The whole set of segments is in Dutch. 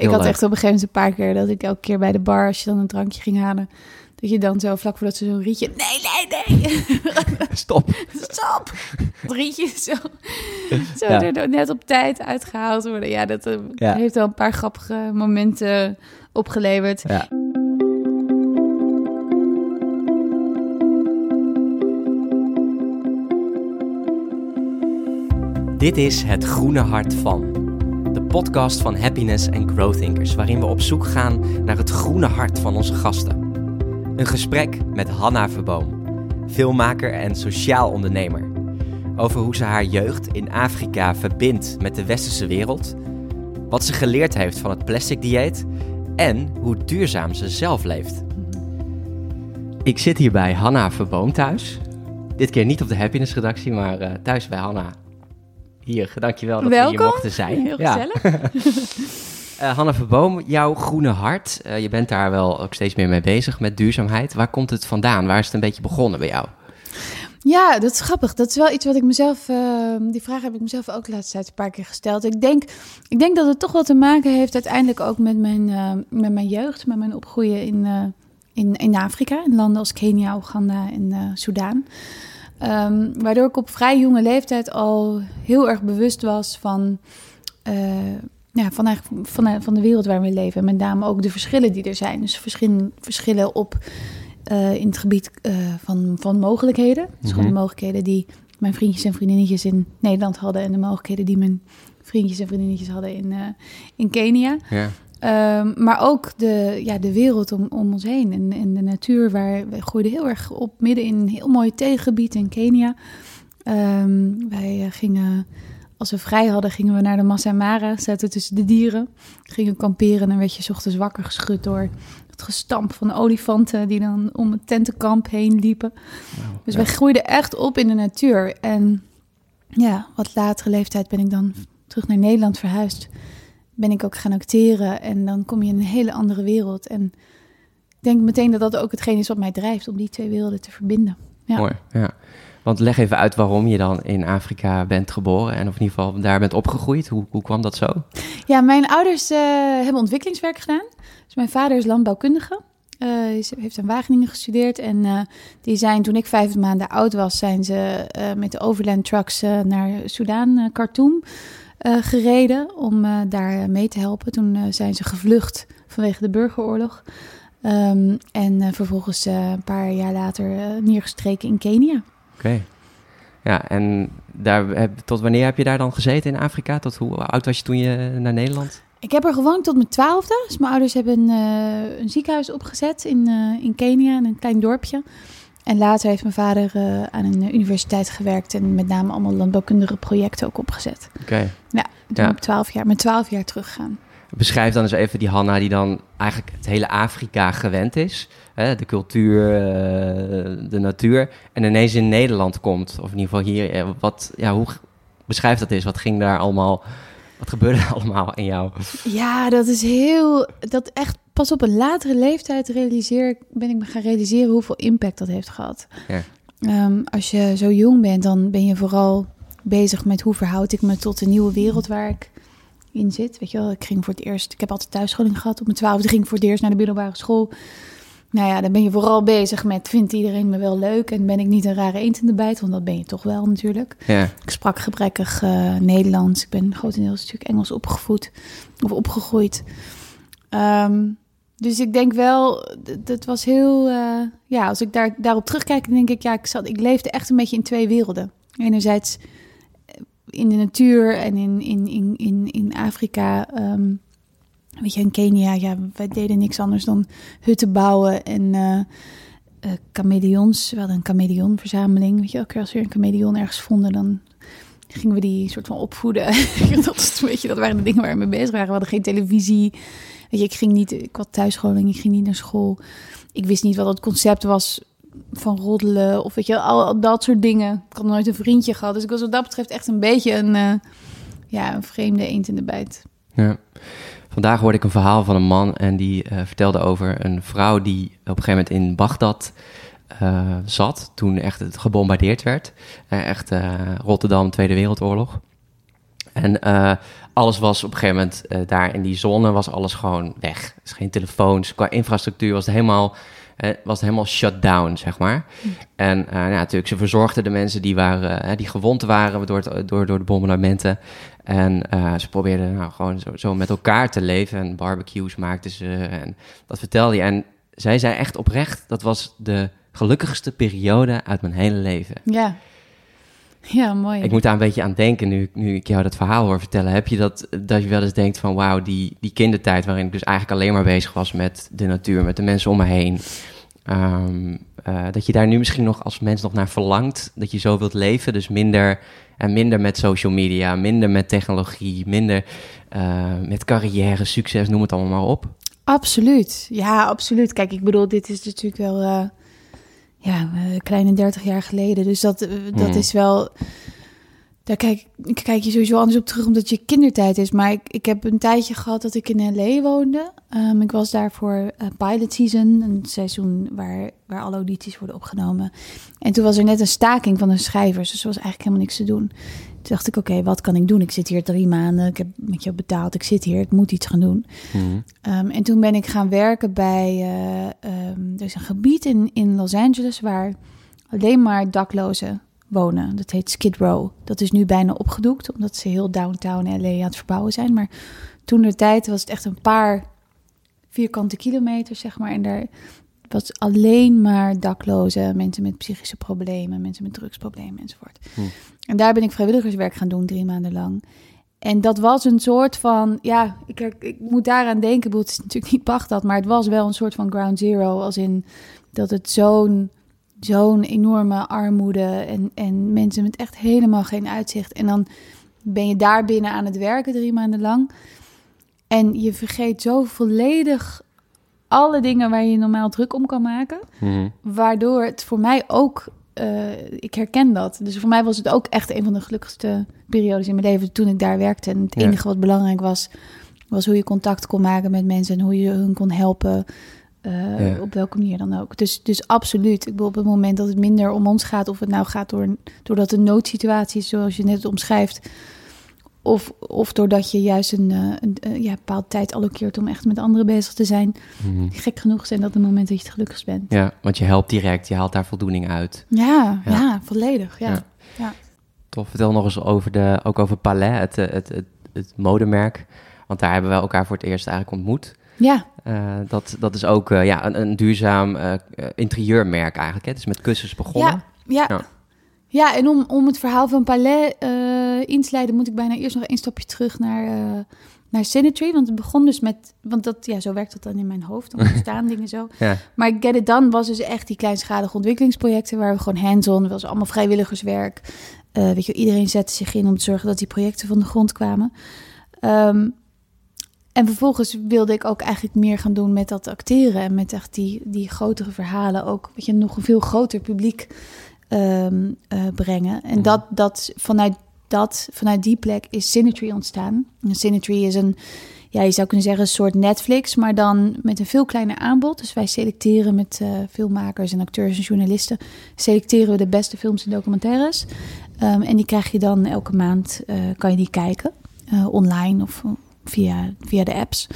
Ik had leuk. echt op een gegeven moment een paar keer dat ik elke keer bij de bar, als je dan een drankje ging halen, dat je dan zo vlak voordat ze zo'n rietje. Nee, nee, nee. Stop. Stop. Het rietje zo, zo Ja. er net op tijd uitgehaald worden. Ja, dat eh, Ja. heeft wel een paar grappige momenten opgeleverd. Ja. Dit is Het Groene Hart van. De podcast van Happiness and Growth Thinkers, waarin we op zoek gaan naar het groene hart van onze gasten. Een gesprek met Hanna Verboom, filmmaker en sociaal ondernemer. Over hoe ze haar jeugd in Afrika verbindt met de westerse wereld, wat ze geleerd heeft van het plastic dieet en hoe duurzaam ze zelf leeft. Ik zit hier bij Hanna Verboom thuis. Dit keer niet op de Happiness redactie, maar eh, thuis bij Hanna. Hier, dankjewel dat we Welkom. hier mochten zijn. Heel gezellig. Eh, Hanna Verboom, jouw groene hart. eh, je bent daar wel ook steeds meer mee bezig met duurzaamheid. Waar komt het vandaan? Waar is het een beetje begonnen bij jou? Ja, dat is grappig. Dat is wel iets wat ik mezelf. eh, die vraag heb ik mezelf ook laatst tijd een paar keer gesteld. Ik denk, ik denk dat het toch wel te maken heeft uiteindelijk ook met mijn, eh, met mijn jeugd, met mijn opgroeien in, eh, in, in Afrika, in landen als Kenia, Oeganda en Soudaan. Ehm, waardoor ik op vrij jonge leeftijd al heel erg bewust was van, eh, ja, van, eigenlijk, van, van de wereld waar we leven. En met name ook de verschillen die er zijn. Dus verschillen, verschillen op eh, in het gebied eh, van, van mogelijkheden. Dus gewoon de mogelijkheden die mijn vriendjes en vriendinnetjes in Nederland hadden... en de mogelijkheden die mijn vriendjes en vriendinnetjes hadden in, in Kenia. Ja. Ehm, maar ook de, ja, de wereld om, om ons heen en, en de natuur. Waar, wij groeiden heel erg op midden in een heel mooi tegengebied in Kenia. Ehm, wij eh, gingen, als we vrij hadden, gingen we naar de Masai Mara. Zaten tussen de dieren. Gingen kamperen en werd je 's ochtends wakker geschud door het gestamp van olifanten... die dan om het tentenkamp heen liepen. Dus wij groeiden echt op in de natuur. En ja, wat latere leeftijd ben ik dan terug naar Nederland verhuisd. Ben ik ook gaan acteren en dan kom je in een hele andere wereld. En ik denk meteen dat dat ook hetgeen is wat mij drijft om die twee werelden te verbinden. Ja. Mooi, ja. Want leg even uit waarom je dan in Afrika bent geboren en of in ieder geval daar bent opgegroeid. Hoe, hoe kwam dat zo? Ja, mijn ouders eh, hebben ontwikkelingswerk gedaan. Dus mijn vader is landbouwkundige. Hij is- heeft in Wageningen gestudeerd. En eh, die zijn, toen ik vijf maanden oud was, zijn ze met de overland trucks naar Soudaan, Khartoum, gereden om eh, daar mee te helpen. Toen eh, zijn ze gevlucht vanwege de burgeroorlog. Ehm, en eh, vervolgens eh, een paar jaar later eh, neergestreken in Kenia. Oké. Ja, en daar heb, tot wanneer heb je daar dan gezeten in Afrika? Tot hoe oud was je toen je naar Nederland? Ik heb er gewoond tot mijn twaalfde. Dus mijn ouders hebben een, eh, een ziekenhuis opgezet in, eh, in Kenia, in een klein dorpje. En later heeft mijn vader eh, aan een universiteit gewerkt en met name allemaal landbouwkundige projecten ook opgezet. Oké. En toen Ja. ik 12 jaar, met 12 jaar teruggegaan. Beschrijf dan eens even die Hanna die dan eigenlijk het hele Afrika gewend is. Hè, de cultuur, eh, de natuur. En ineens in Nederland komt. Of in ieder geval hier. eh, Wat, ja, hoe beschrijf dat eens? Wat ging daar allemaal... Wat gebeurde er allemaal in jou? Ja, dat is heel. Dat echt pas op een latere leeftijd realiseer, ik- ben ik me gaan realiseren hoeveel impact dat heeft gehad. Ja. Ehm, als je zo jong bent, dan ben je vooral bezig met hoe verhoud ik me tot de nieuwe wereld waar ik in zit. Weet je wel, ik ging voor het eerst, ik heb altijd thuisscholing gehad. Op mijn twaalfde ging ik voor het eerst naar de middelbare school. Nou ja, dan ben je vooral bezig met, vindt iedereen me wel leuk? En ben ik niet een rare eend in de bijt? Want dat ben je toch wel natuurlijk. Ja, Ik sprak gebrekkig eh, Nederlands. Ik ben grotendeels natuurlijk Engels opgevoed of opgegroeid. Ehm, dus ik denk wel, dat was heel... eh, ja, als ik daar, daarop terugkijk, dan denk ik... Ja, ik, zat, ik leefde echt een beetje in twee werelden. Enerzijds eh, in de natuur en in, in, in, in, in Afrika... ehm, weet je, in Kenia, ja, wij deden niks anders dan hutten bouwen en... eh eh chameleons. We hadden een chameleonverzameling. Weet je, elke keer als we een chameleon ergens vonden, dan gingen we die soort van opvoeden. dat, een beetje, dat waren de dingen waar we mee bezig waren. We hadden geen televisie. Ik ging niet, ik had thuisscholing, ik ging niet naar school. Ik wist niet wat het concept was van roddelen of weet je, al, dat soort dingen. Ik had nooit een vriendje gehad, dus ik was wat dat betreft echt een beetje een, eh, ja, een vreemde eend in de bijt. ja. Vandaag hoorde ik een verhaal van een man en die eh, vertelde over een vrouw die op een gegeven moment in Bagdad eh, zat. Toen echt het gebombardeerd werd. Echt Rotterdam, Tweede Wereldoorlog. En eh, alles was op een gegeven moment eh, daar in die zone was alles gewoon weg. Dus geen telefoons, qua infrastructuur was het helemaal, eh, was het helemaal shut down, zeg maar. En ja, natuurlijk, ze verzorgden de mensen die, waren, die gewond waren door, het, door, door de bombardementen. En ze probeerden nou, gewoon zo, zo met elkaar te leven. En barbecues maakten ze en dat vertelde je. En zij zei echt oprecht, dat was de gelukkigste periode uit mijn hele leven. Ja. Ja, mooi. Ik moet daar een beetje aan denken nu, nu ik jou dat verhaal hoor vertellen. Heb je dat, dat je wel eens denkt van wauw, die, die kindertijd waarin ik dus eigenlijk alleen maar bezig was met de natuur, met de mensen om me heen. Ehm, eh, dat je daar nu misschien nog als mens nog naar verlangt. Dat je zo wilt leven. Dus minder en minder met social media, minder met technologie, minder eh, met carrière, succes, noem het allemaal maar op. Absoluut. Ja, absoluut. Kijk, ik bedoel, dit is natuurlijk wel eh, ja, een kleine 30 jaar geleden. Dus dat, eh, dat Hmm. is wel. Daar kijk, ik kijk je sowieso anders op terug omdat je kindertijd is. Maar ik, ik heb een tijdje gehad dat ik in LA woonde. Ehm, ik was daar voor eh, pilot season, een seizoen waar, waar alle audities worden opgenomen. En toen was er net een staking van de schrijvers, dus er was eigenlijk helemaal niks te doen. Toen dacht ik, oké, wat kan ik doen? Ik zit hier drie maanden, ik heb met jou betaald, ik zit hier, ik moet iets gaan doen. Ehm, en toen ben ik gaan werken bij. ehm, er is een gebied in, in Los Angeles waar alleen maar daklozen wonen. Dat heet Skid Row. Dat is nu bijna opgedoekt, omdat ze heel downtown LA aan het verbouwen zijn. Maar toen de tijd was het echt een paar vierkante kilometers, zeg maar. En daar was alleen maar daklozen, mensen met psychische problemen, mensen met drugsproblemen enzovoort. Hm. En daar ben ik vrijwilligerswerk gaan doen, drie maanden lang. En dat was een soort van, ja, ik, ik moet daaraan denken. Ik bedoel, Het is natuurlijk niet Bagdad, maar het was wel een soort van ground zero. Als in dat het zo'n zo'n enorme armoede en, en mensen met echt helemaal geen uitzicht. En dan ben je daar binnen aan het werken drie maanden lang. En je vergeet zo volledig alle dingen waar je normaal druk om kan maken. Waardoor het voor mij ook, eh, ik herken dat. Dus voor mij was het ook echt een van de gelukkigste periodes in mijn leven toen ik daar werkte. En het Ja. enige wat belangrijk was, was hoe je contact kon maken met mensen en hoe je hun kon helpen. eh, Ja. Op welke manier dan ook. Dus, dus absoluut. Ik bedoel, op het moment dat het minder om ons gaat, of het nou gaat door, doordat een noodsituatie is, zoals je net omschrijft, of, of doordat je juist een, eh, een, eh, ja, bepaalde tijd allokeert om echt met anderen bezig te zijn. Mhm. Gek genoeg zijn dat de momenten dat je het gelukkigst bent. Ja, want je helpt direct, je haalt daar voldoening uit. Ja, Ja. ja. volledig. Ja. Ja. Tof, vertel nog eens over de, ook over Palais, het, eh, het, het, het modemerk. Want daar hebben we elkaar voor het eerst eigenlijk ontmoet. ja. Dat, dat is ook ja, een, een duurzaam eh, interieurmerk eigenlijk. Hè? Het is met kussens begonnen. Ja, ja. Ja. en om, om het verhaal van Palais eh, in te leiden, moet ik bijna eerst nog één stapje terug naar, eh naar. Want het begon dus met, want dat, ja, zo werkt dat dan in mijn hoofd. Dan ontstaan dingen zo. Ja. Maar Get It Done was dus echt die kleinschalige ontwikkelingsprojecten waar we gewoon hands-on, was allemaal vrijwilligerswerk. Eh, weet je, iedereen zette zich in om te zorgen dat die projecten van de grond kwamen. Ehm, en vervolgens wilde ik ook eigenlijk meer gaan doen met dat acteren en met echt die, die grotere verhalen ook, weet je, nog een veel groter publiek ehm, eh, brengen. En Mhm. dat, dat vanuit dat, vanuit die plek is Synergy ontstaan. En is een, ja, je zou kunnen zeggen een soort Netflix, maar dan met een veel kleiner aanbod. Dus wij selecteren met eh, filmmakers en acteurs en journalisten, selecteren we de beste films en documentaires. Ehm, en die krijg je dan elke maand, eh, kan je die kijken, online of via, via de apps.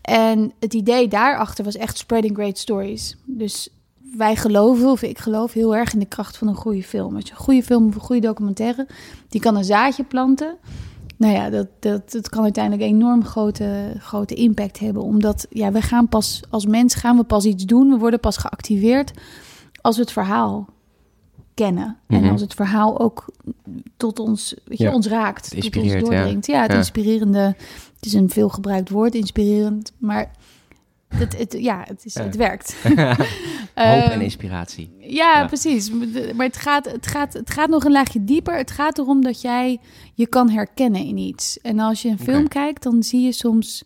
En het idee daarachter was echt spreading great stories. Dus wij geloven, of ik geloof heel erg in de kracht van een goede film. Als je een goede film of een goede documentaire, die kan een zaadje planten. Nou ja, dat, dat, dat kan uiteindelijk enorm grote, grote impact hebben. Omdat ja, we gaan pas als mens gaan we pas iets doen. We worden pas geactiveerd als we het verhaal kennen. Mhm. En als het verhaal ook tot ons, weet je, Ja. ons raakt. Het tot ons ja. doordringt. Ja, het Ja. inspirerende. Het is een veel gebruikt woord, inspirerend. Maar het, het, ja, het, is, het werkt. Hoop en Ehm, inspiratie. ja, Ja. precies. Maar het gaat, het, gaat, het gaat nog een laagje dieper. Het gaat erom dat jij je kan herkennen in iets. En als je een film kijkt, dan zie je soms...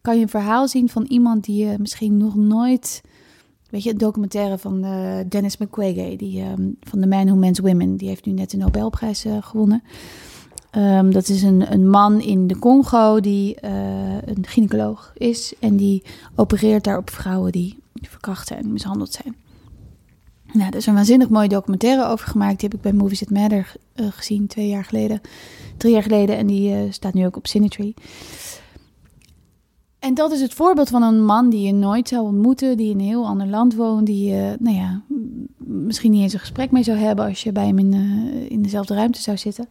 kan je een verhaal zien van iemand die je misschien nog nooit... Weet je, een documentaire van eh, Dennis Mukwege, die, ehm, van The Man Who Meant Women. Die heeft nu net de Nobelprijs eh, gewonnen. Ehm, dat is een, een man in de Congo die eh, een gynaecoloog is. En die opereert daar op vrouwen die verkracht en mishandeld zijn. Nou, er is een waanzinnig mooie documentaire over gemaakt. Die heb ik bij Movies That Matter uh, gezien, twee jaar geleden. Drie jaar geleden. En die uh, staat nu ook op Cinetree. En dat is het voorbeeld van een man die je nooit zou ontmoeten, die in een heel ander land woont, die je, nou ja, misschien niet eens een gesprek mee zou hebben als je bij hem in, in dezelfde ruimte zou zitten.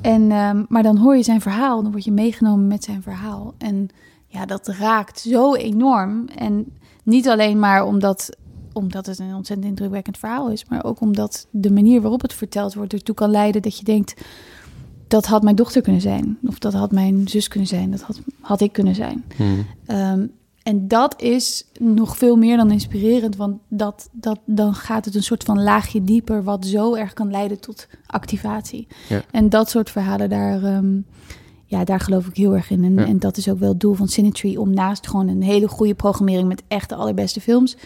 En, um, maar dan hoor je zijn verhaal, dan word je meegenomen met zijn verhaal. En ja, dat raakt zo enorm. En niet alleen maar omdat, omdat het een ontzettend indrukwekkend verhaal is, maar ook omdat de manier waarop het verteld wordt ertoe kan leiden dat je denkt, dat had mijn dochter kunnen zijn. Of dat had mijn zus kunnen zijn. Dat had, had ik kunnen zijn. Hmm. Um, en dat is nog veel meer dan inspirerend. Want dat, dat, dan gaat het een soort van laagje dieper... wat zo erg kan leiden tot activatie. Ja. En dat soort verhalen, daar, um, ja, daar geloof ik heel erg in. En, Ja. en dat is ook wel het doel van Cinetree... om naast gewoon een hele goede programmering... met echt de allerbeste films...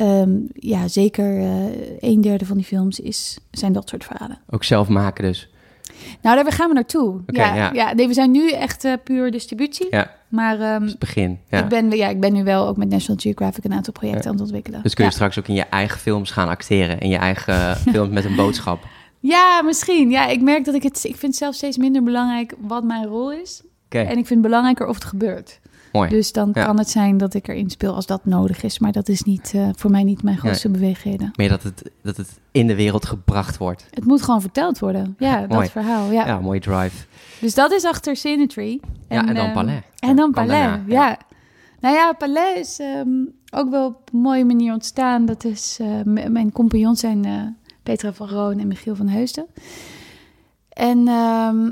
Um, ja, zeker uh, een derde van die films is, zijn dat soort verhalen. Ook zelf maken dus. Nou, daar gaan we naartoe. Ja, ja. ja. nee, we zijn nu echt uh, puur distributie. Ja, Maar um, het begin. Ja. ik, ben, ja, ik ben nu wel ook met National Geographic een aantal projecten aan het ontwikkelen. Dus kun je straks ook in je eigen films gaan acteren. In je eigen film met een boodschap. Ja, misschien. Ja, ik merk dat ik het... Ik vind zelf steeds minder belangrijk wat mijn rol is. En ik vind het belangrijker of het gebeurt. Mooi. Dus dan Ja. kan het zijn dat ik erin speel als dat nodig is. Maar dat is niet, uh, voor mij niet mijn grootste beweegreden. Meer dat het, dat het in de wereld gebracht wordt. Het moet gewoon verteld worden. Ja, dat verhaal. Ja. Ja, mooie drive. Dus dat is achter Cinetree. Ja, en dan ehm, Palais. En dan Palais, daarna, ja. Nou ja, Palais is ehm, ook wel op een mooie manier ontstaan. Dat is, eh, m- mijn compagnons zijn eh, Petra van Roon en Michiel van Heusden. En ehm,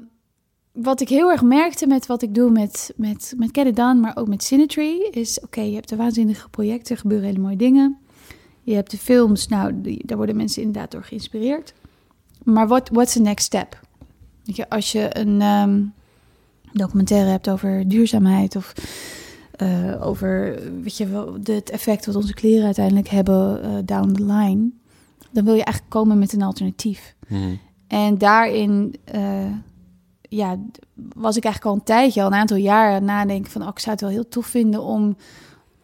wat ik heel erg merkte met wat ik doe met, met, met Get It Done, maar ook met Cinetree, is oké, je hebt de waanzinnige projecten, er gebeuren hele mooie dingen. Je hebt de films, nou, die, daar worden mensen inderdaad door geïnspireerd. Maar what, what's the next step? Weet je, als je een ehm, documentaire hebt over duurzaamheid of eh, over weet je, wel, het effect wat onze kleren uiteindelijk hebben eh, down the line, dan wil je eigenlijk komen met een alternatief. Mhm. En daarin eh, ja, was ik eigenlijk al een tijdje, al een aantal het nadenken van... Oh, ik zou het wel heel tof vinden om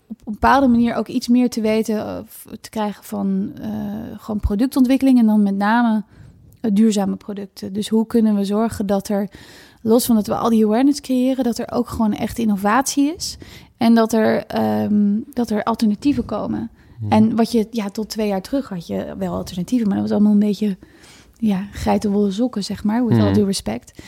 op een bepaalde manier ook iets meer te weten... eh, f- te krijgen van eh, gewoon productontwikkeling en dan met name eh, duurzame producten. Dus hoe kunnen we zorgen dat er, los van dat we al die awareness creëren... dat er ook gewoon echt innovatie is en dat er, ehm, dat er alternatieven komen... En wat je, ja, tot twee jaar terug had je wel alternatieven, maar dat was allemaal een beetje, ja, geitenwolle sokken, zeg maar, with all Mhm. due respect.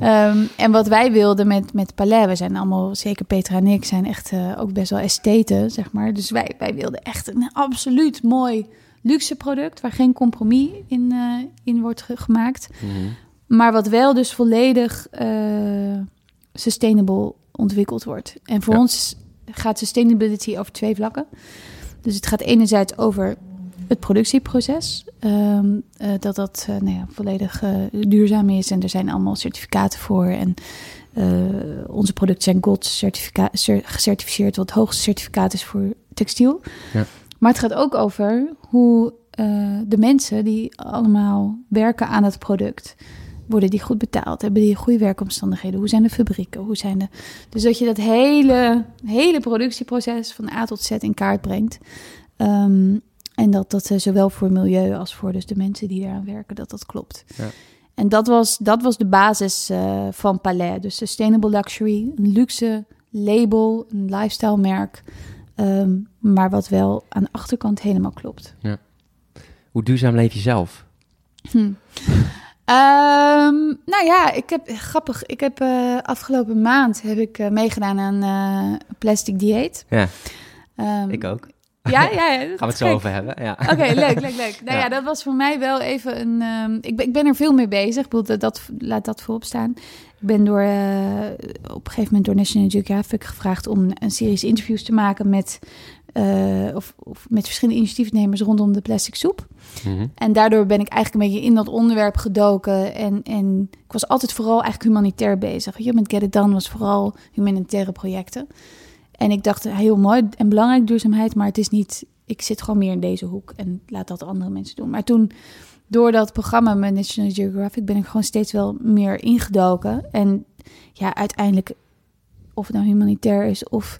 Ehm, en wat wij wilden met, met Palais, we zijn allemaal, zeker Petra en ik, zijn echt eh, ook best wel estheten, zeg maar. Dus wij, wij wilden echt een absoluut mooi luxe product, waar geen compromis in, eh, in wordt ge- gemaakt. Mhm. Maar wat wel dus volledig eh, sustainable ontwikkeld wordt. En voor Ja. ons gaat sustainability over twee vlakken. Dus het gaat enerzijds over het productieproces. ehm, eh, dat dat eh, nou ja, volledig eh, duurzaam is. En er zijn allemaal certificaten voor. En onze producten zijn gold gecertificeerd. Wat het hoogste certificaat is voor textiel. Ja. Maar het gaat ook over hoe de mensen die allemaal werken aan het product... Worden die goed betaald? Hebben die goede werkomstandigheden? Hoe zijn de fabrieken? Hoe zijn de... Dus dat je dat hele, hele productieproces van A tot Z in kaart brengt. Ehm, en dat dat eh, zowel voor milieu als voor dus de mensen die eraan werken, dat dat klopt. Ja. En dat was, dat was de basis eh, van Palais. Dus Sustainable Luxury, een luxe label, een lifestyle merk. ehm, maar wat wel aan de achterkant helemaal klopt. Hoe duurzaam leef je zelf? Hm. Ehm, nou ja, ik heb grappig. Ik heb eh, afgelopen maand heb ik meegedaan aan plastic dieet. Ja, Ehm, ik ook. Ja, ja, ja. Gaan we het zo gek. over hebben? Ja. Oké, leuk, leuk, leuk. Nou ja. Ja. dat was voor mij wel even een... ehm, ik, ben, ik ben er veel mee bezig. Ik bedoel, dat, dat, laat dat voorop staan. Ik ben door, eh, op een gegeven moment door National Geographic gevraagd... om een series interviews te maken met, eh, of, of met verschillende initiatiefnemers rondom de plastic soep. Mhm. En daardoor ben ik eigenlijk een beetje in dat onderwerp gedoken. En, en ik was altijd vooral eigenlijk humanitair bezig. Weet je, met Get It Done was vooral humanitaire projecten. En ik dacht, heel mooi en belangrijk duurzaamheid, maar het is niet... Ik zit gewoon meer in deze hoek en laat dat andere mensen doen. Maar toen, door dat programma met National Geographic... ben ik gewoon steeds wel meer ingedoken. En ja, uiteindelijk, of het nou humanitair is of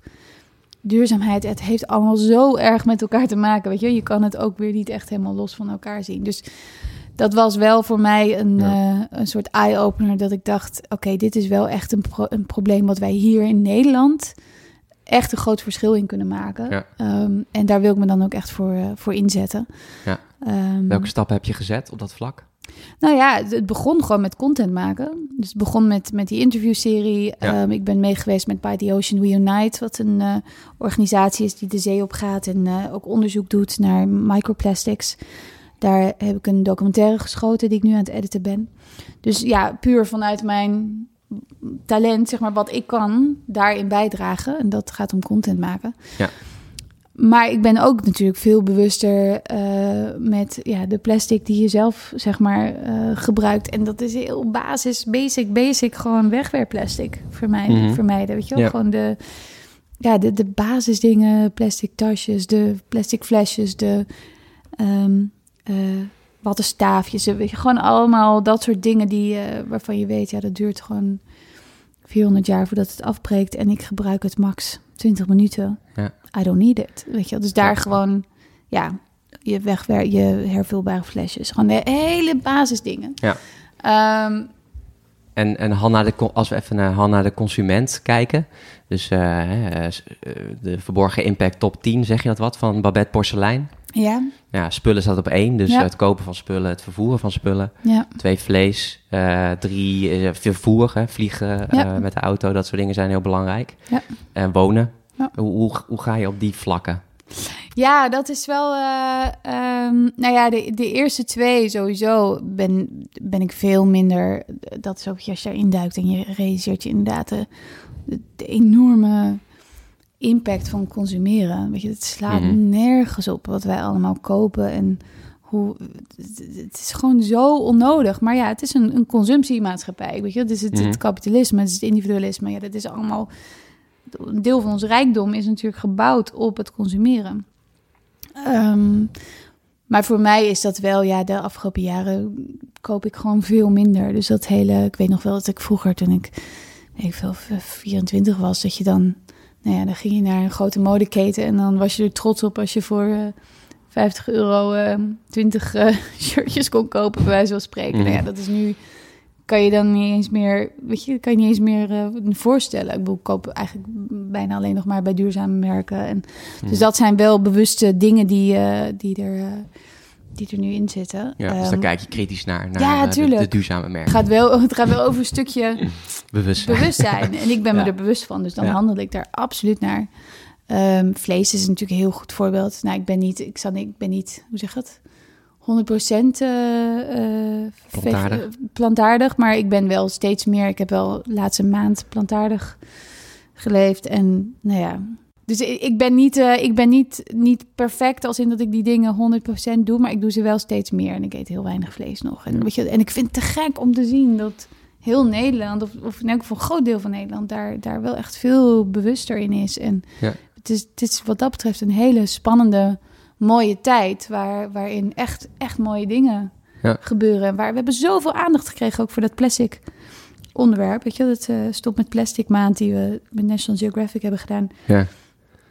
duurzaamheid, het heeft allemaal zo erg met elkaar te maken. Weet je, je kan het ook weer niet echt helemaal los van elkaar zien. Dus dat was wel voor mij een, Ja. eh, een soort eye-opener. Dat ik dacht: oké, dit is wel echt een, pro- een probleem wat wij hier in Nederland echt een groot verschil in kunnen maken. Ja. Ehm, en daar wil ik me dan ook echt voor, eh, voor inzetten. Ja. Ehm, Welke stappen heb je gezet op dat vlak? nou ja, het, het begon gewoon met content maken. Dus het begon met, met die interviewserie. Ja. Ehm, ik ben meegeweest met By the Ocean We Unite, wat een eh, organisatie is die de zee op gaat en eh, ook onderzoek doet naar microplastics. Daar heb ik een documentaire geschoten die ik nu aan het editen ben. Dus ja, puur vanuit mijn talent, zeg maar, wat ik kan, daarin bijdragen. En dat gaat om content maken. Ja. Maar ik ben ook natuurlijk veel bewuster eh, met ja, de plastic die je zelf zeg maar eh, gebruikt. En dat is heel basis, basic, basic, gewoon wegwerpplastic mij, Mhm. vermijden. Weet je wel? Ja. Gewoon de, ja, de, de basisdingen, plastic tasjes, de plastic flesjes, de ehm eh, wattenstaafjes. Weet je, gewoon allemaal dat soort dingen die, eh, waarvan je weet, ja, dat duurt gewoon 400 jaar voordat het afbreekt. En ik gebruik het max 20 minuten. Ja. I don't need it. Weet je. Dus daar Ja. gewoon, ja, je wegwer, je hervulbare flesjes. Gewoon de hele basisdingen. Ja. Ehm, En, en Han naar de, als we even naar Han naar de consument kijken. Dus eh, eh, de verborgen impact top 10, zeg je dat wat, van Babette Porselein? ja, Ja, spullen staat op één. Dus Ja. het kopen van spullen, het vervoeren van spullen. ja. Twee, vlees. eh, drie, vervoer, hè, vliegen Ja. met de auto. Dat soort dingen zijn heel belangrijk. Ja. En wonen. Hoe, hoe, hoe ga je op die vlakken? Ja, dat is wel. ehm, nou ja, de, de eerste twee sowieso ben, ben ik veel minder. Dat is ook als je daarin duikt en je realiseert je inderdaad de, de enorme impact van consumeren. Weet je, het slaat Mhm. nergens op wat wij allemaal kopen en hoe. Het, is gewoon zo onnodig. Maar ja, het is een, een consumptiemaatschappij. Weet je, het is het, Mhm. het kapitalisme, het is het individualisme. Ja, dat is allemaal. Een deel van ons rijkdom is natuurlijk gebouwd op het consumeren. Ehm, maar voor mij is dat wel, ja, de afgelopen jaren koop ik gewoon veel minder. Dus dat hele, ik weet nog wel dat ik vroeger, toen ik, ik veel, 24 was, dat je dan, nou ja, dan ging je naar een grote modeketen en dan was je er trots op als je voor eh, 50 euro eh, 20 eh, shirtjes kon kopen, bij wijze van spreken. Nou ja, dat is nu, kan je dan niet eens meer, weet je, kan je niet eens meer eh, voorstellen. Ik bedoel, ik koop eigenlijk bijna alleen nog maar bij duurzame merken en Mhm. dus dat zijn wel bewuste dingen die, eh, die, er, eh, die er nu in zitten. Ja, dus Ehm, daar kijk je kritisch naar, naar ja, de, duurzame het, merken. gaat wel, het gaat wel over een stukje Bewustzijn. bewustzijn. En ik ben me er bewust van, dus dan handel ik daar absoluut naar. Ehm, vlees is natuurlijk een heel goed voorbeeld. Nou, ik ben niet, ik, zal, ik ben niet, hoe zeg het? 100% eh, eh, Plantaardig. plantaardig, maar ik ben wel steeds meer. Ik heb wel de laatste maand plantaardig geleefd. En nou ja, dus ik, ben, niet, eh, ik ben niet, niet perfect als in dat ik die dingen 100% doe, maar ik doe ze wel steeds meer. En ik eet heel weinig vlees nog. En, weet je, en ik vind het te gek om te zien dat heel Nederland, of, of in elk geval een groot deel van Nederland, daar, daar wel echt veel bewuster in is. En Ja. het, is, het is wat dat betreft een hele spannende, mooie tijd, waar, waarin echt, echt mooie dingen Ja. gebeuren. En Waar, we hebben zoveel aandacht gekregen ook voor dat plastic onderwerp. Weet je, dat eh, stop met plastic maand die we met National Geographic hebben gedaan. Ja.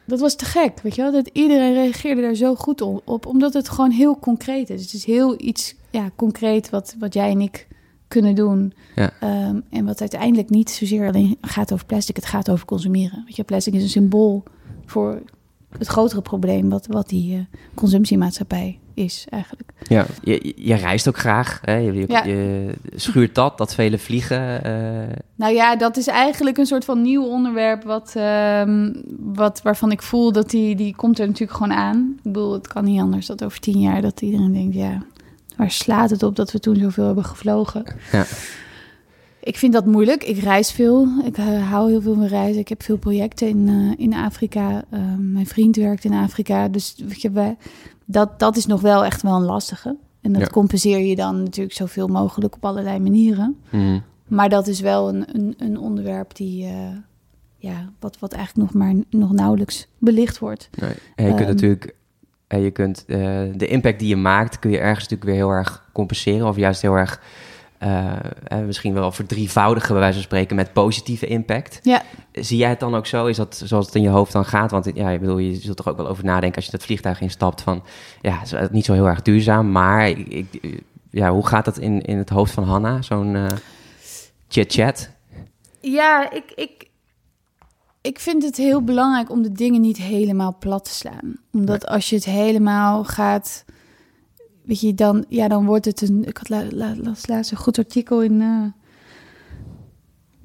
Dat was te gek, weet je wel? Dat iedereen reageerde daar zo goed op, omdat het gewoon heel concreet is. Het is heel iets ja, concreet wat, wat jij en ik kunnen doen. Ja. Ehm, en wat uiteindelijk niet zozeer alleen gaat over plastic, het gaat over consumeren. Weet je, plastic is een symbool voor het grotere probleem wat, wat die eh, consumptiemaatschappij is eigenlijk. Ja, je, je reist ook graag. Hè? Je, je, Ja. je schuurt dat, dat vele vliegen. eh, Nou ja, dat is eigenlijk een soort van nieuw onderwerp wat, ehm, wat, waarvan ik voel dat die, die komt er natuurlijk gewoon aan. Ik bedoel, het kan niet anders dat over tien jaar dat iedereen denkt, ja, waar slaat het op dat we toen zoveel hebben gevlogen? Ja. Ik vind dat moeilijk. Ik reis veel. Ik eh, hou heel veel van reizen. Ik heb veel projecten in, eh, in Afrika. Ehm, mijn vriend werkt in Afrika. Dus weet je, dat, dat is nog wel echt wel een lastige. En dat Ja. compenseer je dan natuurlijk zoveel mogelijk op allerlei manieren. mhm. Maar dat is wel een, een, een onderwerp die, eh, ja, wat, wat eigenlijk nog maar nog nauwelijks belicht wordt. Nee. En je kunt Ehm. natuurlijk, en je kunt eh, de impact die je maakt, kun je ergens natuurlijk weer heel erg compenseren of juist heel erg eh, misschien wel verdrievoudigen, bij wijze van spreken, met positieve impact. Ja. Zie jij het dan ook zo? Is dat zoals het in je hoofd dan gaat? Want ja, ik bedoel, je zult er ook wel over nadenken als je dat vliegtuig instapt van, ja, is niet zo heel erg duurzaam, maar ik, ja, hoe gaat dat in, in het hoofd van Hanna, zo'n eh chit-chat? Ja, ik, ik, ik vind het heel belangrijk om de dingen niet helemaal plat te slaan. Omdat als je het helemaal gaat... Weet je, dan, ja, dan wordt het een... Ik had la, la, las laatst een goed artikel in... eh,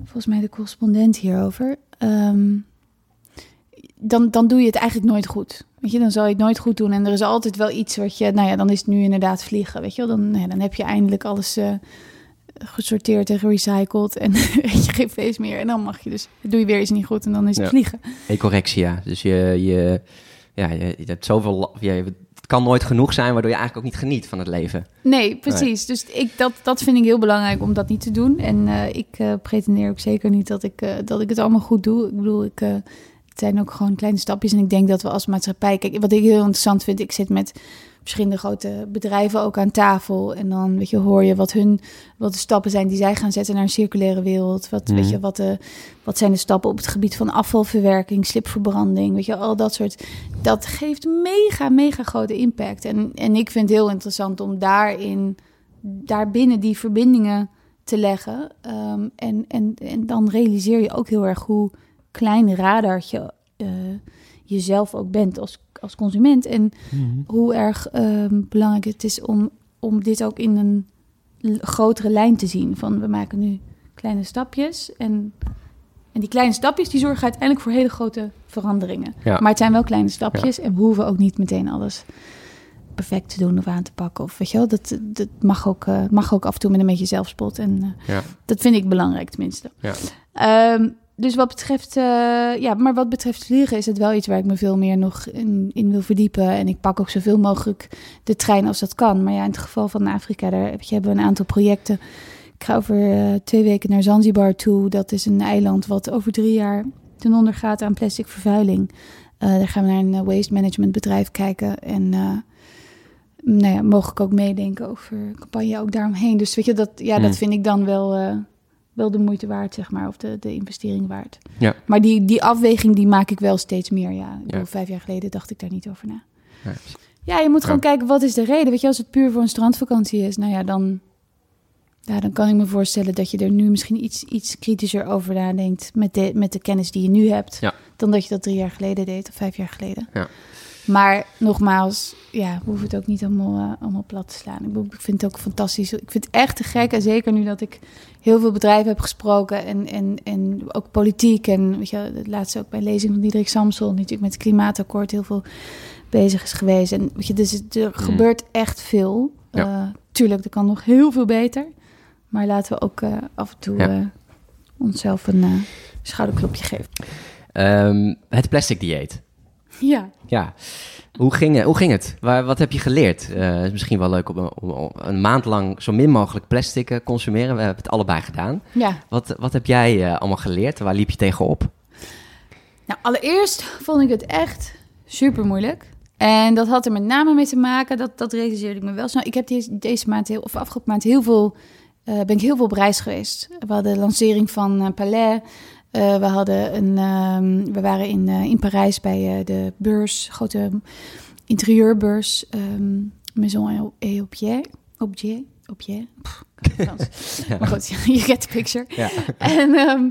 volgens mij de correspondent hierover. Ehm, dan, dan doe je het eigenlijk nooit goed. Weet je, dan zal je het nooit goed doen. En er is altijd wel iets wat je... Nou ja, dan is het nu inderdaad vliegen, weet je wel. Dan, nou ja, dan heb je eindelijk alles... eh, gesorteerd en gerecycled en weet je geen vlees meer. En dan mag je dus, doe je weer iets niet goed en dan is het Ja. vliegen. Ecorexia. Dus je, je, ja, je, je hebt zoveel... la- Ja, je- het kan nooit genoeg zijn, waardoor je eigenlijk ook niet geniet van het leven. Nee, precies. Dus ik, dat, dat vind ik heel belangrijk om dat niet te doen. En eh, ik eh, pretendeer ook zeker niet dat ik, eh, dat ik het allemaal goed doe. Ik bedoel, ik, het zijn ook gewoon kleine stapjes. En ik denk dat we als maatschappij... Kijk, wat ik heel interessant vind, ik zit met verschillende grote bedrijven ook aan tafel. En dan weet je, hoor je wat, hun, wat de stappen zijn die zij gaan zetten naar een circulaire wereld. Wat, weet Mhm. je, wat, de, wat zijn de stappen op het gebied van afvalverwerking, slipverbranding. Weet je, al dat soort. Dat geeft mega, mega grote impact. En, en ik vind het heel interessant om daarin, daarbinnen die verbindingen te leggen. Ehm, en, en, en dan realiseer je ook heel erg hoe klein radartje eh, jezelf ook bent als, als consument. En hoe erg ehm, belangrijk het is om, om dit ook in een grotere lijn te zien. Van we maken nu kleine stapjes. En, en die kleine stapjes die zorgen uiteindelijk voor hele grote veranderingen. Ja. Maar het zijn wel kleine stapjes en we hoeven ook niet meteen alles perfect te doen of aan te pakken. Of weet je wel, dat, dat mag, ook, eh, mag ook af en toe met een beetje zelfspot. En eh, Ja. dat vind ik belangrijk tenminste. Ja. Ehm, dus wat betreft, eh, ja, maar wat betreft vliegen is het wel iets waar ik me veel meer nog in, in wil verdiepen. En ik pak ook zoveel mogelijk de trein als dat kan. Maar ja, in het geval van Afrika, daar je, hebben we een aantal projecten. Ik ga over eh, twee weken naar Zanzibar toe. Dat is een eiland wat over drie jaar ten onder gaat aan plastic vervuiling. Eh, daar gaan we naar een waste management bedrijf kijken. En nou ja, mogelijk ook meedenken over campagne ook daaromheen. Dus weet je, dat, ja, Hmm. dat vind ik dan wel, wel de moeite waard, zeg maar. Of de, de investering waard. Ja. Maar die, die afweging, die maak ik wel steeds meer, ja. Ik bedoel, Ja. vijf jaar geleden dacht ik daar niet over na. Ja. Ja, je moet gewoon kijken, wat is de reden? Weet je, als het puur voor een strandvakantie is, nou ja, dan, ja, dan kan ik me voorstellen dat je er nu misschien iets, iets kritischer over nadenkt met de, met de kennis die je nu hebt, dan dat je dat drie jaar geleden deed of vijf jaar geleden. Ja. Maar nogmaals, ja, we hoeven het ook niet allemaal, eh, allemaal plat te slaan. Ik, ik vind het ook fantastisch. Ik vind het echt te gek. En zeker nu dat ik heel veel bedrijven heb gesproken. En, en, en ook politiek. En weet je, het laatste ook bij lezing van Diederik Samson. die Natuurlijk met het klimaatakkoord heel veel bezig is geweest. En weet je, dus er gebeurt echt veel. Mm. Ja. Eh, tuurlijk, er kan nog heel veel beter. Maar laten we ook eh, af en toe Ja. onszelf een schouderklopje geven. Ehm, het plastic dieet. Ja. Ja. Hoe ging, hoe ging het? Waar, wat heb je geleerd? Het is misschien wel leuk om, om, om een maand lang zo min mogelijk plastic eh, consumeren. We hebben het allebei gedaan. ja. Wat, wat heb jij eh, allemaal geleerd? Waar liep je tegenop? Nou, allereerst vond ik het echt super moeilijk. En dat had er met name mee te maken, dat, dat realiseerde ik me wel snel. Ik heb deze, deze maand, heel, of afgelopen maand, heel veel, eh, ben ik heel veel op reis geweest. We hadden de lancering van Palais. Eh, we, hadden een, ehm, we waren in, eh, in Parijs bij eh, de beurs, grote interieurbeurs, ehm Maison et Objet. Objet? Objet? Pff, Frans. Maar goed, you get the picture. Ja. En, ehm,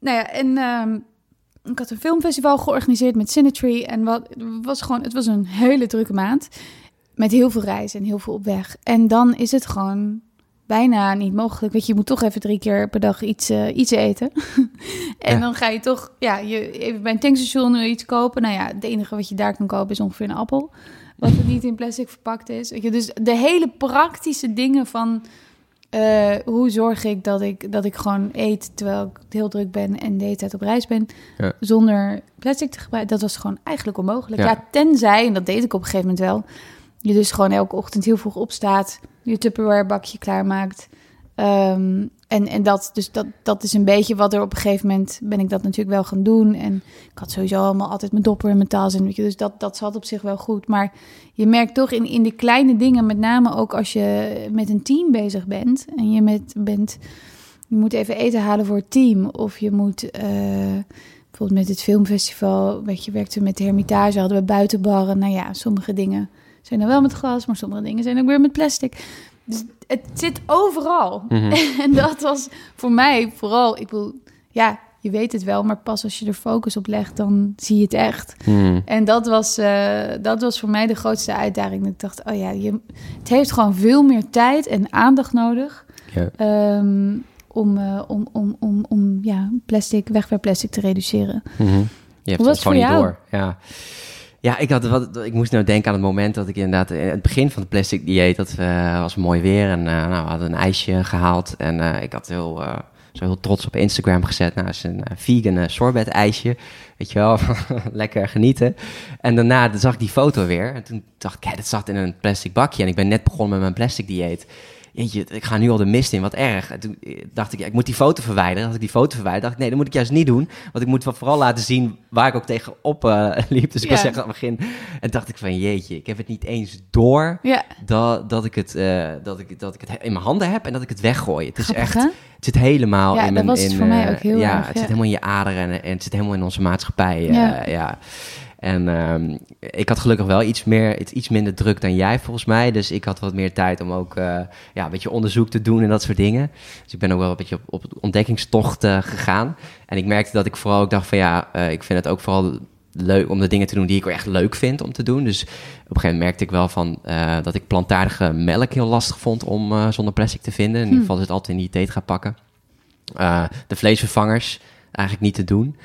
nou ja, en ik had een filmfestival georganiseerd met Cinetree. En wat, was gewoon, het was een hele drukke maand. Met heel veel reizen en heel veel op weg. En dan is het gewoon bijna niet mogelijk. Weet je, je moet toch even drie keer per dag iets, eh, iets eten. en Ja. dan ga je toch, ja, je, even bij een tankstation iets kopen. Nou ja, het enige wat je daar kan kopen is ongeveer een appel. Wat er niet in plastic verpakt is. Weet je, dus de hele praktische dingen van... eh, hoe zorg ik dat, ik dat ik gewoon eet terwijl ik heel druk ben en de hele tijd op reis ben, Ja. zonder plastic te gebruiken? Dat was gewoon eigenlijk onmogelijk. Ja. Ja. tenzij, en dat deed ik op een gegeven moment wel, je dus gewoon elke ochtend heel vroeg opstaat, je Tupperware bakje klaarmaakt, ehm, en, en dat, dus dat, dat is een beetje wat er op een gegeven moment ben ik dat natuurlijk wel gaan doen. En ik had sowieso allemaal altijd mijn dopper en mijn tas. En weet je, dus dat, dat zat op zich wel goed. Maar je merkt toch in, in de kleine dingen, met name ook als je met een team bezig bent. En je met, bent, je moet even eten halen voor het team. Of je moet, uh, bijvoorbeeld met het filmfestival, weet je, werkte met de Hermitage, hadden we buitenbarren. Nou ja, sommige dingen zijn dan wel met glas, maar sommige dingen zijn ook weer met plastic. Dus het zit overal. Mhm. en dat was voor mij vooral, ik wil, ja, je weet het wel, maar pas als je er focus op legt, dan zie je het echt. Hmm. En dat was, eh, dat was voor mij de grootste uitdaging. Dat ik dacht, oh ja, je, het heeft gewoon veel meer tijd en aandacht nodig Ja. ehm, om, eh, om, om, om, om ja, plastic, wegwerpplastic te reduceren. Mhm. Je hebt het gewoon niet door. Ja. Ja, ik, had wat, ik moest nou denken aan het moment dat ik inderdaad... In het begin van het plastic dieet, dat eh, was mooi weer. En eh, nou, we hadden een ijsje gehaald. En eh, ik had heel, eh, zo heel trots op Instagram gezet. Nou, is een eh, vegan eh, sorbet ijsje. Weet je wel, lekker genieten. En daarna zag ik die foto weer. En toen dacht ik, kijk, dat zat in een plastic bakje. En ik ben net begonnen met mijn plastic dieet. Jeetje, ik ga nu al de mist in, wat erg. En toen eh, dacht ik, ja, ik moet die foto verwijderen. Als ik die foto verwijder, dacht ik, nee, dat moet ik juist niet doen. Want ik moet vooral laten zien waar ik ook tegenop eh liep. Dus ik Ja. was echt aan het begin. En dacht ik van, jeetje, ik heb het niet eens door Ja, dat, dat, ik het, eh, dat, ik, dat ik het in mijn handen heb en dat ik het weggooi. Het is grappig, echt, hè? het zit helemaal Ja, in dat mijn... was het in, voor mij ook heel ja, erg, het ja. zit helemaal in je aderen en, en het zit helemaal in onze maatschappij. Ja. En ehm, ik had gelukkig wel iets, meer, iets, iets minder druk dan jij volgens mij. Dus ik had wat meer tijd om ook eh, ja, een beetje onderzoek te doen en dat soort dingen. Dus ik ben ook wel een beetje op, op ontdekkingstocht eh, gegaan. En ik merkte dat ik vooral ook dacht van ja, eh, ik vind het ook vooral leuk om de dingen te doen die ik ook echt leuk vind om te doen. Dus op een gegeven moment merkte ik wel van dat ik plantaardige melk heel lastig vond om zonder plastic te vinden. In ieder geval is het altijd in die dieet gaan pakken. De vleesvervangers eigenlijk niet te doen.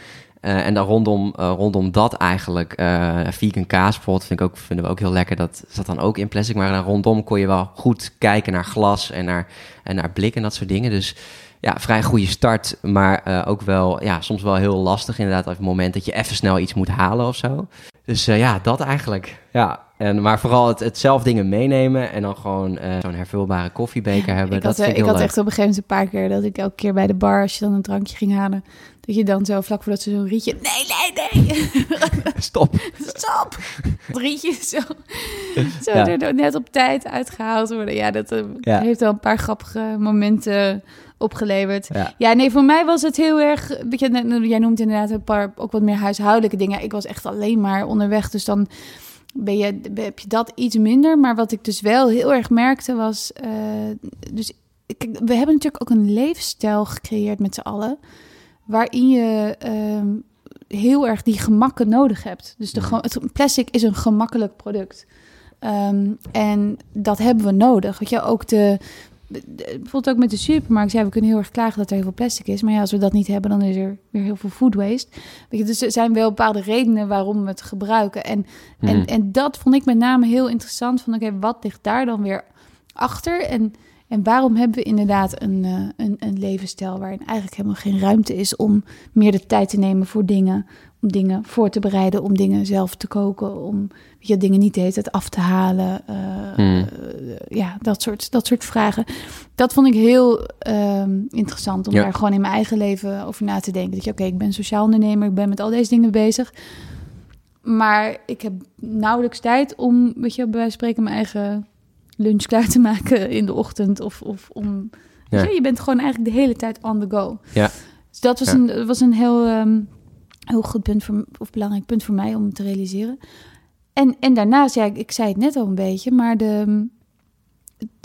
Eh, en dan rondom, eh, rondom dat eigenlijk, eh vegan kaas bijvoorbeeld, vind ik ook, vinden we ook heel lekker. Dat zat dan ook in plastic, maar dan rondom kon je wel goed kijken naar glas en naar, en naar blik en dat soort dingen. Dus ja, vrij goede start, maar ook wel, ja, soms wel heel lastig inderdaad op het moment dat je even snel iets moet halen of zo. Dus ja, dat eigenlijk. Ja, en, maar vooral het, het zelf dingen meenemen en dan gewoon zo'n hervulbare koffiebeker hebben. Ik dat had, vind ik, had leuk. echt op een gegeven moment een paar keer dat ik elke keer bij de bar, als je dan een drankje ging halen, dat je dan zo vlak voordat ze zo'n rietje. Nee, nee, nee. Stop. Stop! Het rietje zo, zo Ja. er net op tijd uitgehaald worden. Ja, dat eh, Ja. heeft wel een paar grappige momenten opgeleverd. Ja. Ja, nee, voor mij was het heel erg. Weet je, net- jij noemt inderdaad een paar ook wat meer huishoudelijke dingen. Ik was echt alleen maar onderweg, dus dan ben je, heb je dat iets minder. Maar wat ik dus wel heel erg merkte was. eh, dus kijk, we hebben natuurlijk ook een leefstijl gecreëerd met z'n allen. Waarin je ehm, heel erg die gemakken nodig hebt. Dus de, het plastic is een gemakkelijk product. Ehm, en dat hebben we nodig. Weet je, ook de, de- bijvoorbeeld ook met de supermarkt. Ja, we kunnen heel erg klagen dat er heel veel plastic is. Maar ja, als we dat niet hebben, dan is er weer heel veel food waste. Weet je, dus er zijn wel bepaalde redenen waarom we het gebruiken. En, en, Mhm. en dat vond ik met name heel interessant. Van oké, wat ligt daar dan weer achter? En, en waarom hebben we inderdaad een, eh, een, een levensstijl waarin eigenlijk helemaal geen ruimte is om meer de tijd te nemen voor dingen, om dingen voor te bereiden, om dingen zelf te koken, om weet je, dingen niet de hele tijd af te halen. eh, Hmm. eh, ja, dat soort, dat soort vragen. Dat vond ik heel ehm, interessant om Ja. daar gewoon in mijn eigen leven over na te denken. Dat je, oké, ik ben sociaal ondernemer, ik ben met al deze dingen bezig. Maar ik heb nauwelijks tijd om, weet je, bij wijze van spreken mijn eigen lunch klaar te maken in de ochtend. Of, of om. Ja. Je, je bent gewoon eigenlijk de hele tijd on the go. Ja. Dus dat was Ja. een, was een heel, ehm, heel goed punt voor, of belangrijk punt voor mij om te realiseren. En, en daarnaast, ja, ik, ik zei het net al een beetje, maar de,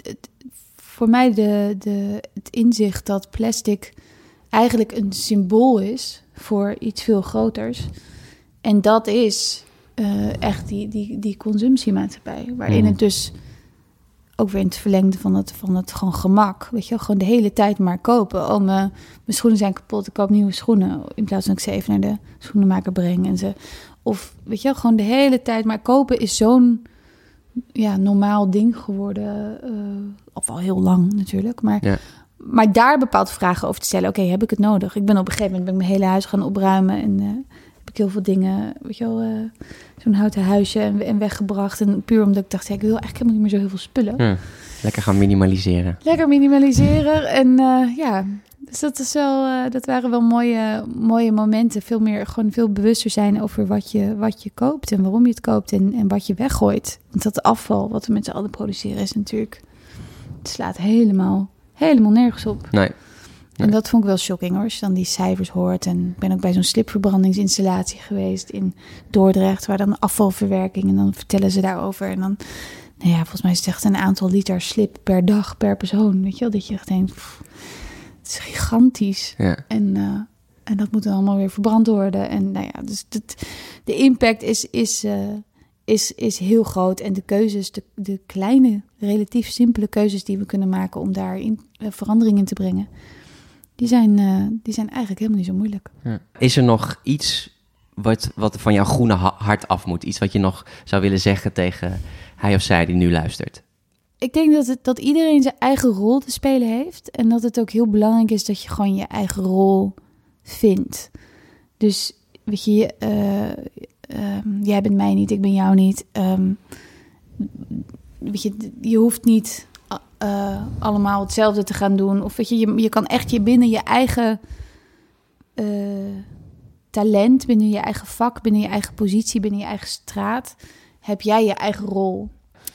het, voor mij de, de, het inzicht dat plastic eigenlijk een symbool is voor iets veel groters. En dat is eh, echt die, die, die consumptiemaatschappij, waarin Mhm. het dus ook weer in het verlengde van het, van het gewoon gemak. Weet je wel, gewoon de hele tijd maar kopen. Oh, mijn, mijn schoenen zijn kapot, ik koop nieuwe schoenen. In plaats van ik ze even naar de schoenenmaker breng en ze... Of weet je wel, gewoon de hele tijd maar kopen is zo'n ja, normaal ding geworden. eh of al heel lang natuurlijk, maar... Ja. Maar daar bepaalde vragen over te stellen. Oké, heb ik het nodig? Ik ben op een gegeven moment ben ik mijn hele huis gaan opruimen en eh, heb ik heel veel dingen, weet je wel, eh, zo'n houten huisje en, en weggebracht. En puur omdat ik dacht, ja, ik wil eigenlijk helemaal niet meer zo heel veel spullen. Ja, lekker gaan minimaliseren. Lekker minimaliseren. En eh, ja, dus dat, is wel, eh, dat waren wel mooie, mooie momenten. Veel meer, gewoon veel bewuster zijn over wat je, wat je koopt en waarom je het koopt en, en wat je weggooit. Want dat afval wat we met z'n allen produceren is natuurlijk, het slaat helemaal, helemaal nergens op. Nee. En dat vond ik wel shocking hoor, als je dan die cijfers hoort. En ik ben ook bij zo'n slipverbrandingsinstallatie geweest in Dordrecht, waar dan afvalverwerking en dan vertellen ze daarover. En dan, nou ja, volgens mij is het echt een aantal liter slip per dag per persoon. Weet je wel, dat je echt denkt, pff, het is gigantisch. Ja. En, eh, en dat moet dan allemaal weer verbrand worden. En nou ja, dus dat, de impact is, is, eh, is, is heel groot. En de keuzes, de, de kleine, relatief simpele keuzes die we kunnen maken om daar in, eh, verandering in te brengen, die zijn, eh, die zijn eigenlijk helemaal niet zo moeilijk. Ja. Is er nog iets wat, wat van jouw groene ha- hart af moet? Iets wat je nog zou willen zeggen tegen hij of zij die nu luistert? Ik denk dat, het, dat iedereen zijn eigen rol te spelen heeft. En dat het ook heel belangrijk is dat je gewoon je eigen rol vindt. Dus weet je, eh, ehm, jij bent mij niet, ik ben jou niet. Ehm, weet je, je hoeft niet eh, allemaal hetzelfde te gaan doen. Of weet je, je, je kan echt je binnen je eigen eh, talent, binnen je eigen vak, binnen je eigen positie, binnen je eigen straat, heb jij je eigen rol.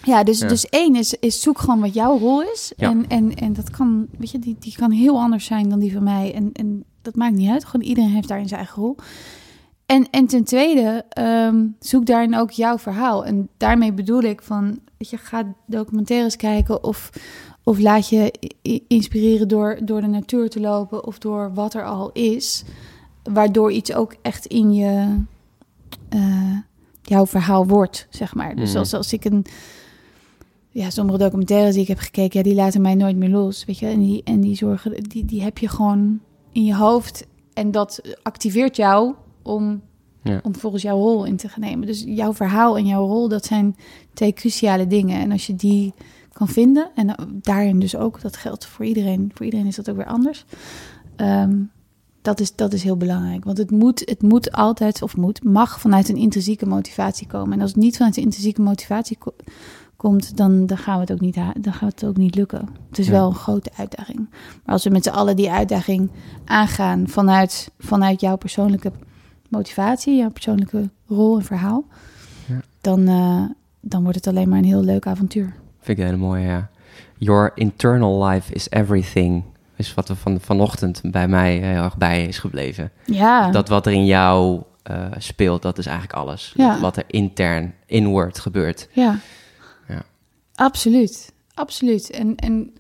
Ja, dus, Ja. dus één is, is zoek gewoon wat jouw rol is. Ja. En, en, en dat kan, weet je, die, die kan heel anders zijn dan die van mij. En, en dat maakt niet uit. Gewoon iedereen heeft daarin zijn eigen rol. En, en ten tweede, ehm, zoek daarin ook jouw verhaal. En daarmee bedoel ik van, weet je, ga documentaires kijken of, of laat je inspireren door, door de natuur te lopen of door wat er al is. Waardoor iets ook echt in je, eh, jouw verhaal wordt, zeg maar. Dus Mhm. als, als ik een, ja, sommige documentaires die ik heb gekeken, ja, die laten mij nooit meer los, weet je. En die, en die zorgen, die, die heb je gewoon in je hoofd. En dat activeert jou om, Ja. om volgens jouw rol in te gaan nemen. Dus jouw verhaal en jouw rol, dat zijn twee cruciale dingen. En als je die kan vinden, en daarin dus ook, dat geldt voor iedereen. Voor iedereen is dat ook weer anders. Ehm, dat, is, dat is heel belangrijk. Want het moet, het moet altijd, of moet, mag vanuit een intrinsieke motivatie komen. En als het niet vanuit een intrinsieke motivatie ko- komt, dan, dan, gaan we het ook niet, dan gaat het ook niet lukken. Het is Ja. wel een grote uitdaging. Maar als we met z'n allen die uitdaging aangaan vanuit, vanuit jouw persoonlijke motivatie, jouw persoonlijke rol en verhaal, Ja. dan, eh, dan wordt het alleen maar een heel leuk avontuur. Vind ik een hele mooie, ja. Your internal life is everything. Is wat er van, vanochtend bij mij heel erg bij is gebleven. Ja, Dat wat er in jou eh, speelt, dat is eigenlijk alles. Ja. Wat er intern, inward gebeurt. Ja. Ja. Absoluut. Absoluut. En, en,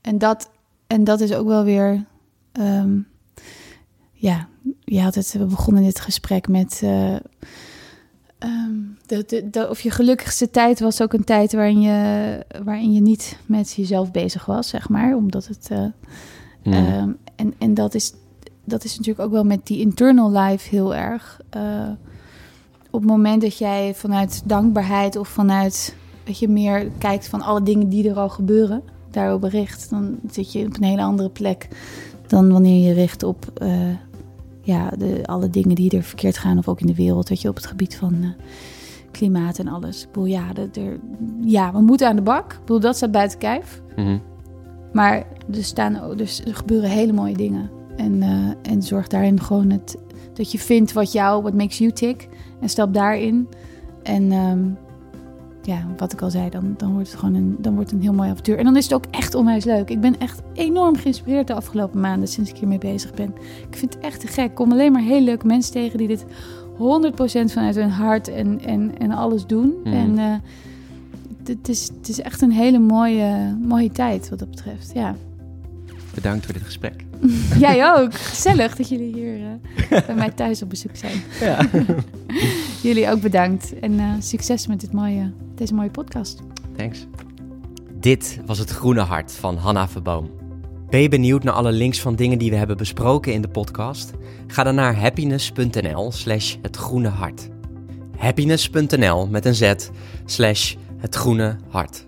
en, dat, en dat is ook wel weer. ehm, ja, je had het, we begonnen dit gesprek met. eh, ehm, de, de, de- of je gelukkigste tijd was ook een tijd waarin je, waarin je niet met jezelf bezig was, zeg maar. Omdat het. eh, Mm. Ehm, en en dat, is, dat is natuurlijk ook wel met die internal life heel erg. Eh, op het moment dat jij vanuit dankbaarheid of vanuit, weet je, meer kijkt van alle dingen die er al gebeuren, daarop bericht, dan zit je op een hele andere plek dan wanneer je richt op ja, de, alle dingen die er verkeerd gaan, of ook in de wereld, weet je, op het gebied van eh, klimaat en alles. Ik bedoel, ja, er, ja, we moeten aan de bak. Ik bedoel, dat staat buiten kijf. Mhm. Maar er, staan, dus er gebeuren hele mooie dingen. En, eh, en zorg daarin gewoon het, dat je vindt wat jou, wat makes you tick. En stap daarin. En ehm, ja, wat ik al zei, dan, dan wordt het gewoon een, dan wordt het een heel mooi avontuur. En dan is het ook echt onwijs leuk. Ik ben echt enorm geïnspireerd de afgelopen maanden sinds ik hiermee bezig ben. Ik vind het echt te gek. Ik kom alleen maar hele leuke mensen tegen die dit 100% vanuit hun hart en, en, en alles doen. Mhm. En eh, het, het is, het is echt een hele mooie, mooie tijd wat dat betreft. Ja. Bedankt voor dit gesprek. Jij ook. Gezellig dat jullie hier eh, bij mij thuis op bezoek zijn. Ja. Jullie ook bedankt. En eh, succes met dit mooie, deze mooie podcast. Thanks. Dit was het Groene Hart van Hanna Verboom. Ben je benieuwd naar alle links van dingen die we hebben besproken in de podcast? Ga dan naar happiness.nl slash het groene hart. Happiness.nl met een z slash het groene hart.